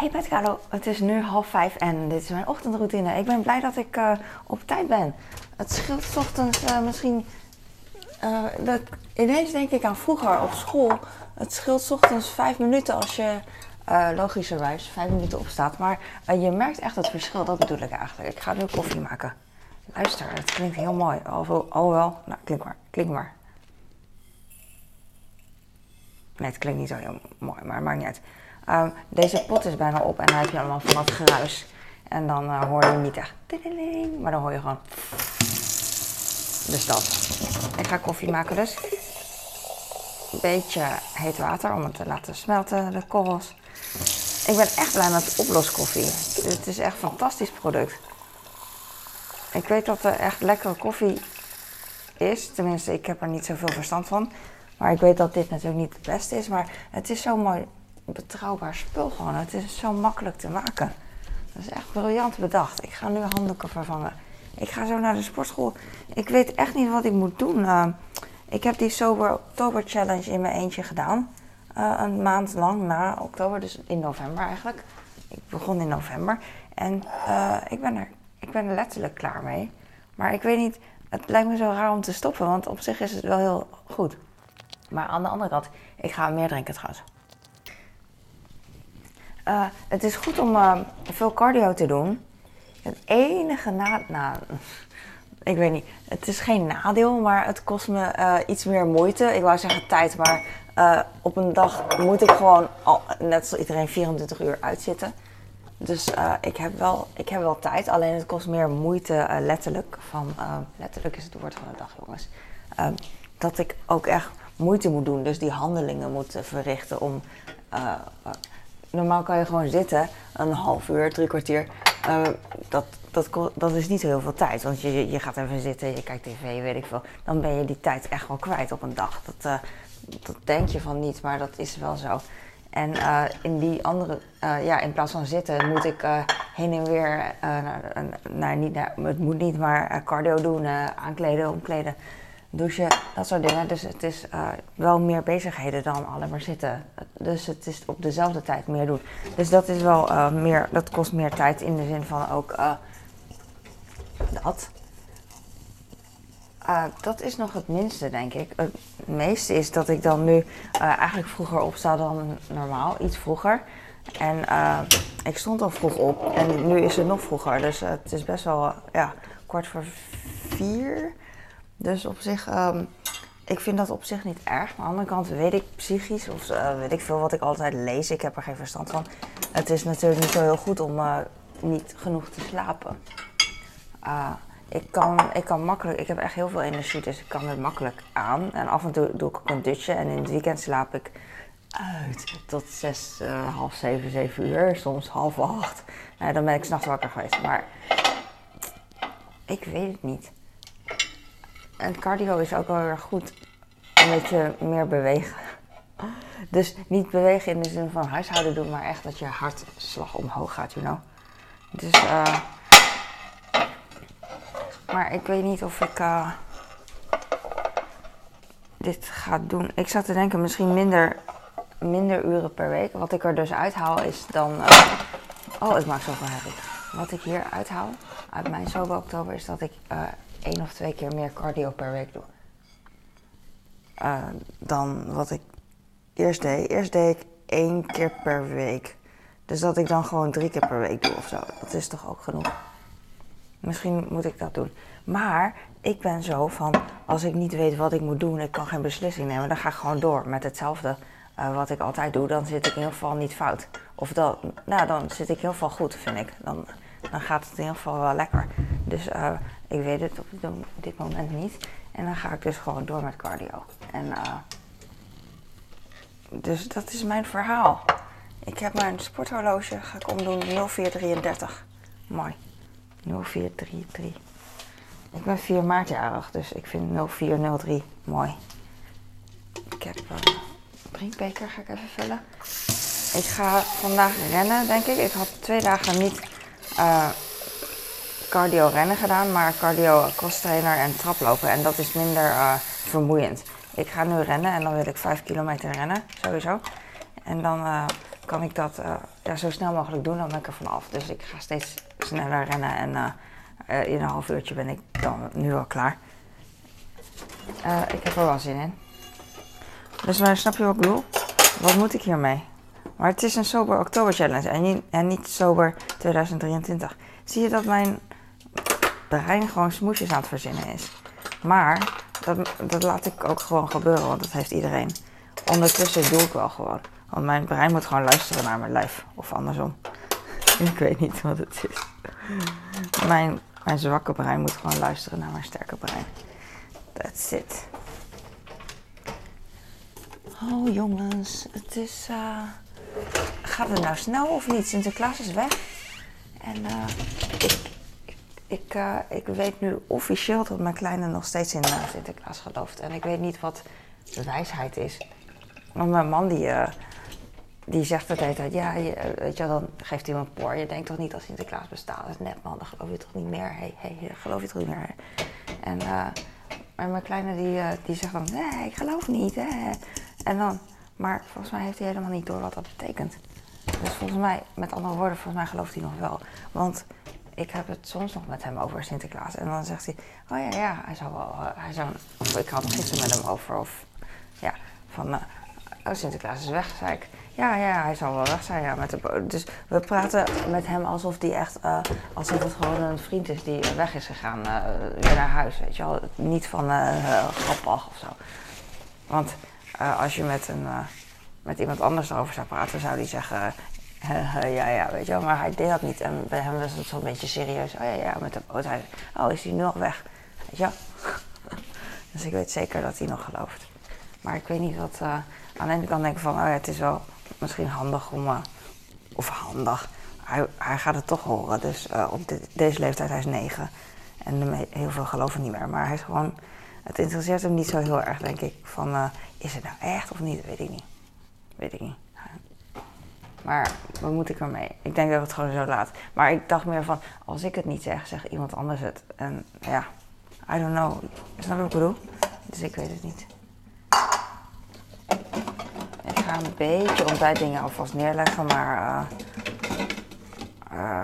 Hey met Carlo, het is nu half vijf en dit is mijn ochtendroutine. Ik ben blij dat ik uh, op tijd ben. Het scheelt ochtends uh, misschien. Uh, dat, ineens denk ik aan vroeger op school. Het scheelt ochtends vijf minuten als je logischerwijs vijf minuten opstaat. Maar je merkt echt het verschil, dat bedoel ik eigenlijk. Ik ga nu koffie maken. Luister, het klinkt heel mooi. Oh, oh wel, nou klink maar, klink maar. Nee, het klinkt niet zo heel mooi, maar maakt niet uit. Um, deze pot is bijna op en dan heb je allemaal van dat geruis. En dan uh, hoor je niet echt maar dan hoor je gewoon. Dus dat. Ik ga koffie maken dus. Een beetje heet water om het te laten smelten, de korrels. Ik ben echt blij met oploskoffie. Het is echt een fantastisch product. Ik weet dat er echt lekkere koffie is. Tenminste, ik heb er niet zoveel verstand van. Maar ik weet dat dit natuurlijk niet het beste is. Maar het is zo mooi betrouwbaar spul gewoon. Het is zo makkelijk te maken. Dat is echt briljant bedacht. Ik ga nu handdoeken vervangen. Ik ga zo naar de sportschool. Ik weet echt niet wat ik moet doen. Uh, ik heb die Sober Oktober Challenge in mijn eentje gedaan. Uh, een maand lang na oktober, dus in november eigenlijk. Ik begon in november. En uh, ik, ben er, ik ben er letterlijk klaar mee. Maar ik weet niet, het lijkt me zo raar om te stoppen, want op zich is het wel heel goed. Maar aan de andere kant, ik ga meer drinken trouwens. Uh, het is goed om uh, veel cardio te doen. Het enige nadeel, ik weet niet, het is geen nadeel, maar het kost me uh, iets meer moeite. Ik wou zeggen tijd, maar op een dag moet ik gewoon, net zoals iedereen, 24 uur uitzitten. Dus ik, heb wel, ik heb wel tijd, alleen het kost meer moeite, letterlijk. Van, letterlijk is het woord van de dag, jongens. dat ik ook echt moeite moet doen, dus die handelingen moet verrichten om normaal kan je gewoon zitten, een half uur, drie kwartier. Uh, dat, dat, dat is niet heel veel tijd. Want je, je gaat even zitten, je kijkt tv, weet ik veel. Dan ben je die tijd echt wel kwijt op een dag. Dat, uh, dat denk je van niet, maar dat is wel zo. En uh, in die andere, ja, in plaats van zitten, moet ik heen en weer naar, niet naar, het moet niet, maar cardio doen, aankleden, omkleden douchen, dat soort dingen. Dus het is uh, wel meer bezigheden dan alleen maar zitten. Dus het is op dezelfde tijd meer doen. Dus dat is wel uh, meer, dat kost meer tijd in de zin van ook uh, dat. dat is nog het minste, denk ik. Het meeste is dat ik dan nu eigenlijk vroeger opsta dan normaal, iets vroeger. En ik stond al vroeg op en nu is het nog vroeger. Dus het is best wel, ja, kwart voor vier. Dus op zich, um, ik vind dat op zich niet erg. Maar aan de andere kant weet ik psychisch, of uh, weet ik veel wat ik altijd lees, ik heb er geen verstand van. Het is natuurlijk niet zo heel goed om uh, niet genoeg te slapen. Uh, ik, kan, ik kan makkelijk, ik heb echt heel veel energie, dus ik kan het makkelijk aan. En af en toe doe ik ook een dutje en in het weekend slaap ik uit tot zes, half zeven, zeven uur, soms half acht. Nou, dan ben ik s'nachts wakker geweest. Maar ik weet het niet. En cardio is ook wel heel erg goed. Een beetje meer bewegen. Dus niet bewegen in de zin van huishouden doen, maar echt dat je hartslag omhoog gaat, you know. Dus, uh, maar ik weet niet of ik uh, dit ga doen. Ik zat te denken, misschien minder, minder uren per week. Wat ik er dus uithaal is dan. Uh, oh, ik maak zoveel herrie. Wat ik hier uithaal uit mijn sober oktober is dat ik één of twee keer meer cardio per week doe. Uh, dan wat ik eerst deed. Eerst deed ik één keer per week. Dus dat ik dan gewoon drie keer per week doe of zo. Dat is toch ook genoeg. Misschien moet ik dat doen. Maar ik ben zo van, als ik niet weet wat ik moet doen, ik kan geen beslissing nemen, dan ga ik gewoon door met hetzelfde uh, wat ik altijd doe. Dan zit ik in ieder geval niet fout. Of dat, nou, dan zit ik in ieder geval goed, vind ik. Dan, dan gaat het in ieder geval wel lekker. Dus uh, ik weet het op dit moment niet. En dan ga ik dus gewoon door met cardio. En uh, dus dat is mijn verhaal. Ik heb mijn sporthorloge, ga ik omdoen, 0433. Mooi. 0433. Ik ben 4 maart jarig, dus ik vind 0403 mooi. Ik heb een drinkbeker, ga ik even vullen. Ik ga vandaag rennen, denk ik. Ik had twee dagen niet uh, cardio rennen gedaan, maar cardio cross trainer en traplopen. En dat is minder uh, vermoeiend. Ik ga nu rennen en dan wil ik 5 kilometer rennen, sowieso. En dan uh, kan ik dat ja, zo snel mogelijk doen, dan ben ik er vanaf. Dus ik ga steeds sneller rennen en in een half uurtje ben ik dan nu al klaar. ik heb er wel zin in. Dus maar snap je wat ik bedoel? Wat moet ik hiermee? Maar het is een sober oktober challenge en niet, en niet sober 2023. Zie je dat mijn brein gewoon smoesjes aan het verzinnen is? Maar dat, dat laat ik ook gewoon gebeuren, want dat heeft iedereen. Ondertussen doe ik wel gewoon. Want mijn brein moet gewoon luisteren naar mijn lijf. Of andersom. ik weet niet wat het is. Mijn, mijn zwakke brein moet gewoon luisteren naar mijn sterke brein. That's it. Oh jongens, het is. Uh, gaat het nou snel of niet? Sinterklaas is weg. En uh, ik, ik, uh, ik weet nu officieel dat mijn kleine nog steeds in Sinterklaas gelooft. En ik weet niet wat de wijsheid is. Want mijn man die, die zegt het hele ja, je, weet je, dan geeft hij een poor. Je denkt toch niet dat Sinterklaas bestaat? Dat is net man, dan geloof je toch niet meer? Hey, hey, geloof je toch niet meer? En, maar mijn kleine die, die zegt dan, nee, ik geloof niet. Hè. En dan, maar volgens mij heeft hij helemaal niet door wat dat betekent. Dus volgens mij, met andere woorden, volgens mij gelooft hij nog wel. Want ik heb het soms nog met hem over Sinterklaas. En dan zegt hij, oh ja, ja, hij zou wel, uh, hij zou, of ik had het gisteren met hem over, of ja, van, uh, oh Sinterklaas is weg, zei ik. Ja, ja, hij zal wel weg zijn, ja. Met de, dus we praten met hem alsof die echt, uh, alsof het gewoon een vriend is die weg is gegaan, weer naar huis, weet je wel. Niet van grappig of zo. Want uh, als je met, een, uh, met iemand anders erover zou praten, zou die zeggen: uh, Ja, ja, weet je wel. Maar hij deed dat niet. En bij hem was het zo'n beetje serieus. Oh ja, ja, met de oh, is hij nu nog weg? Weet je wel? dus ik weet zeker dat hij nog gelooft. Maar ik weet niet wat. aan de ene kant denk ik van: Oh ja, het is wel misschien handig om. of handig. Hij, hij gaat het toch horen. Dus op de, deze leeftijd, hij is negen. En heel veel geloven niet meer. Maar hij is gewoon het interesseert hem niet zo heel erg, denk ik. Van, uh, is het nou echt of niet? Weet ik niet. Weet ik niet. Maar wat moet ik ermee? Ik denk dat het gewoon zo laat. Maar ik dacht meer van, als ik het niet zeg, zeg iemand anders het. En ja, I don't know. Snap je wat ik bedoel? Dus ik weet het niet. Ik ga een beetje dingen alvast neerleggen, maar uh, uh,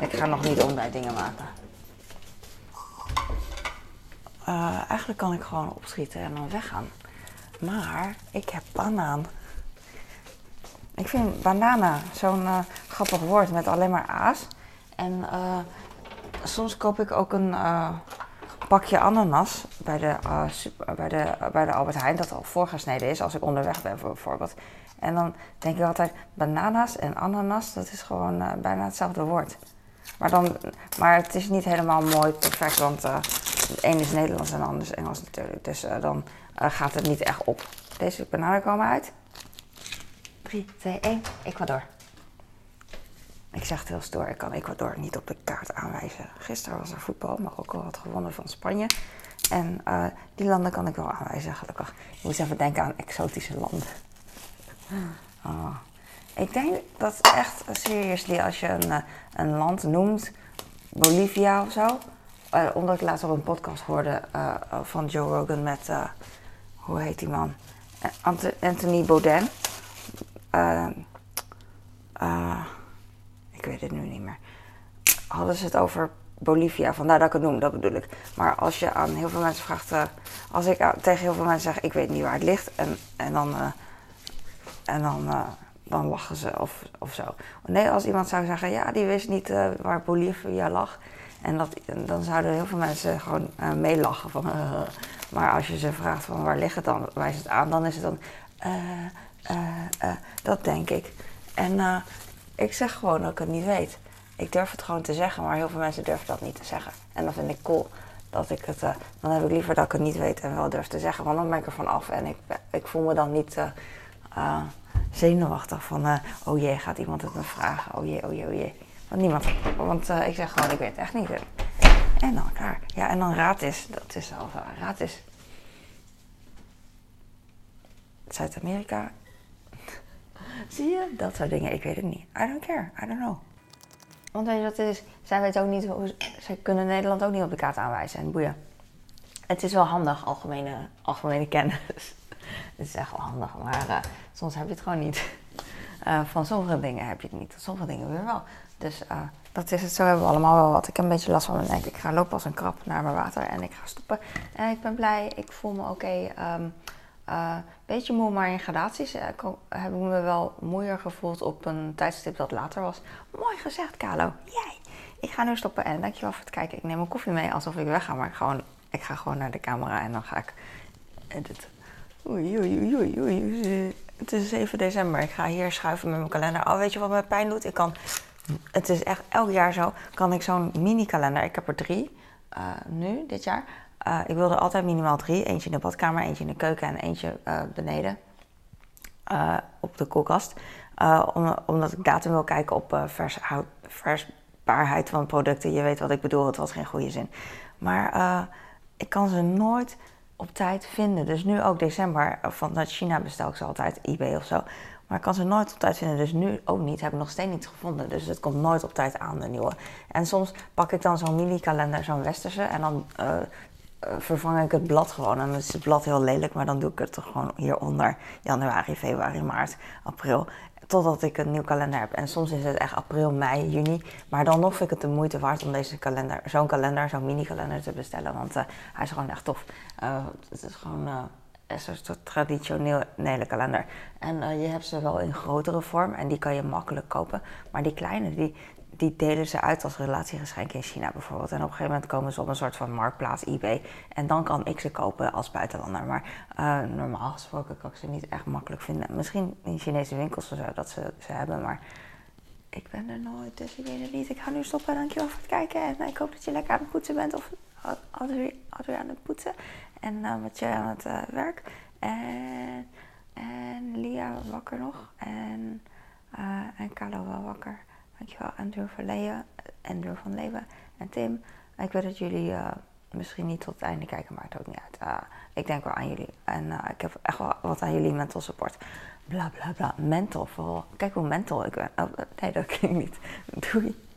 ik ga nog niet dingen maken. Uh, eigenlijk kan ik gewoon opschieten en dan weggaan. Maar ik heb banaan. Ik vind bananen zo'n uh, grappig woord met alleen maar a's. En uh, soms koop ik ook een pakje ananas bij de, super, bij, de, bij de Albert Heijn dat al voorgesneden is als ik onderweg ben bijvoorbeeld. En dan denk ik altijd, bananas en ananas, dat is gewoon bijna hetzelfde woord. Maar, dan, maar het is niet helemaal mooi perfect, want het een is Nederlands en de ander is Engels natuurlijk. Dus uh, dan uh, gaat het niet echt op. Deze bananen komen uit. 3, 2, 1, Ecuador. Ik zeg het heel stoer, ik kan Ecuador niet op de kaart aanwijzen. Gisteren was er voetbal, Marokko had gewonnen van Spanje. En uh, die landen kan ik wel aanwijzen, gelukkig. Je moet even denken aan exotische landen. Oh. Ik denk dat echt, seriously, als je een, een land noemt, Bolivia of zo, uh, omdat ik laatst op een podcast hoorde uh, van Joe Rogan met, uh, hoe heet die man? Anthony Bourdain. ik weet het nu niet meer. Hadden ze het over Bolivia, vandaar dat ik het noem, dat bedoel ik. Maar als je aan heel veel mensen vraagt, als ik tegen heel veel mensen zeg, ik weet niet waar het ligt, en, en dan, en dan, dan lachen ze of, of zo. Nee, als iemand zou zeggen, ja, die wist niet waar Bolivia lag en dat, dan zouden heel veel mensen gewoon uh, meelachen. Van, uh, maar als je ze vraagt van waar ligt het dan, het aan, dan is het dan, uh, dat denk ik. En ik zeg gewoon dat ik het niet weet. Ik durf het gewoon te zeggen, maar heel veel mensen durven dat niet te zeggen. En dat vind ik cool. Dat ik het, dan heb ik liever dat ik het niet weet en wel durf te zeggen. Want dan ben ik er van af en ik, ik voel me dan niet zenuwachtig van, oh jee, gaat iemand het me vragen? Oh jee, oh jee, oh jee. Want niemand, want uh, ik zeg gewoon, ik weet het echt niet. En dan. Ja, en dan raad is, dat is al raad is. Zuid-Amerika. Zie je? Dat soort dingen, ik weet het niet. I don't care, I don't know. Want weet je wat het is? Zij weten ook niet hoe, zij kunnen Nederland ook niet op de kaart aanwijzen en boeien. Het is wel handig, algemene, algemene kennis. het is echt wel handig, maar uh, soms heb je het gewoon niet. Eh, van sommige dingen heb je het niet, sommige dingen weer wel. Dus uh, dat is het. Zo hebben we allemaal wel wat. Ik heb een beetje last van mijn nek. Ik ga lopen als een krab naar mijn water en ik ga stoppen. En ik ben blij. Ik voel me oké. Um, uh, beetje moe, maar in gradaties heb ik me wel moeier gevoeld op een tijdstip dat later was. Mooi gezegd, Kalo. Jij. Ik ga nu stoppen en dankjewel voor het kijken. Ik neem een koffie mee alsof ik wegga, maar ik, gewoon, ik ga gewoon naar de camera en dan ga ik editen. Oei, oei, oei, oei. Het is 7 december. Ik ga hier schuiven met mijn kalender. Oh, weet je wat me pijn doet? Ik kan, het is echt elk jaar zo, kan ik zo'n mini-kalender. Ik heb er drie uh, nu, dit jaar. Uh, ik wilde altijd minimaal drie. Eentje in de badkamer, eentje in de keuken en eentje uh, beneden. Op de koelkast. Om, omdat ik datum wil kijken op vers, versbaarheid van producten. Je weet wat ik bedoel, het was geen goede zin. Maar ik kan ze nooit op tijd vinden. Dus nu ook december, vanuit China bestel ik ze altijd, eBay of zo. Maar ik kan ze nooit op tijd vinden. Dus nu ook niet. Heb ik nog steeds niet gevonden. Dus het komt nooit op tijd aan, de nieuwe. En soms pak ik dan zo'n mini-kalender, zo'n westerse. En dan uh, vervang ik het blad gewoon. En dan is het blad heel lelijk. Maar dan doe ik het er gewoon hieronder. Januari, februari, maart, april. Totdat ik een nieuw kalender heb. En soms is het echt april, mei, juni. Maar dan nog vind ik het de moeite waard om deze kalender, zo'n kalender, zo'n mini-kalender te bestellen. Want uh, hij is gewoon echt tof. Uh, het is gewoon is een soort traditionele kalender. En je hebt ze wel in grotere vorm en die kan je makkelijk kopen. Maar die kleine, die, die delen ze uit als relatiegeschenk in China bijvoorbeeld. En op een gegeven moment komen ze op een soort van marktplaats, eBay. En dan kan ik ze kopen als buitenlander. Maar uh, normaal gesproken kan ik ze niet echt makkelijk vinden. Misschien in Chinese winkels of zo dat ze ze hebben, maar ik ben er nooit, dus ik weet het niet. Ik ga nu stoppen, dankjewel voor het kijken. En ik hoop dat je lekker aan het poetsen bent of weer aan het poetsen. En uh, met je aan het werk. En, en Lia wakker nog. En, en Carlo wel wakker. Dankjewel Leeuwen, Andrew van Leeuwen en Tim. Ik weet dat jullie uh, misschien niet tot het einde kijken, maar het ook niet uit. Uh, ik denk wel aan jullie. En uh, ik heb echt wel wat aan jullie mental support. Bla bla bla. Mental vooral. Kijk hoe mental ik ben. Oh, nee, dat klinkt niet. Doei.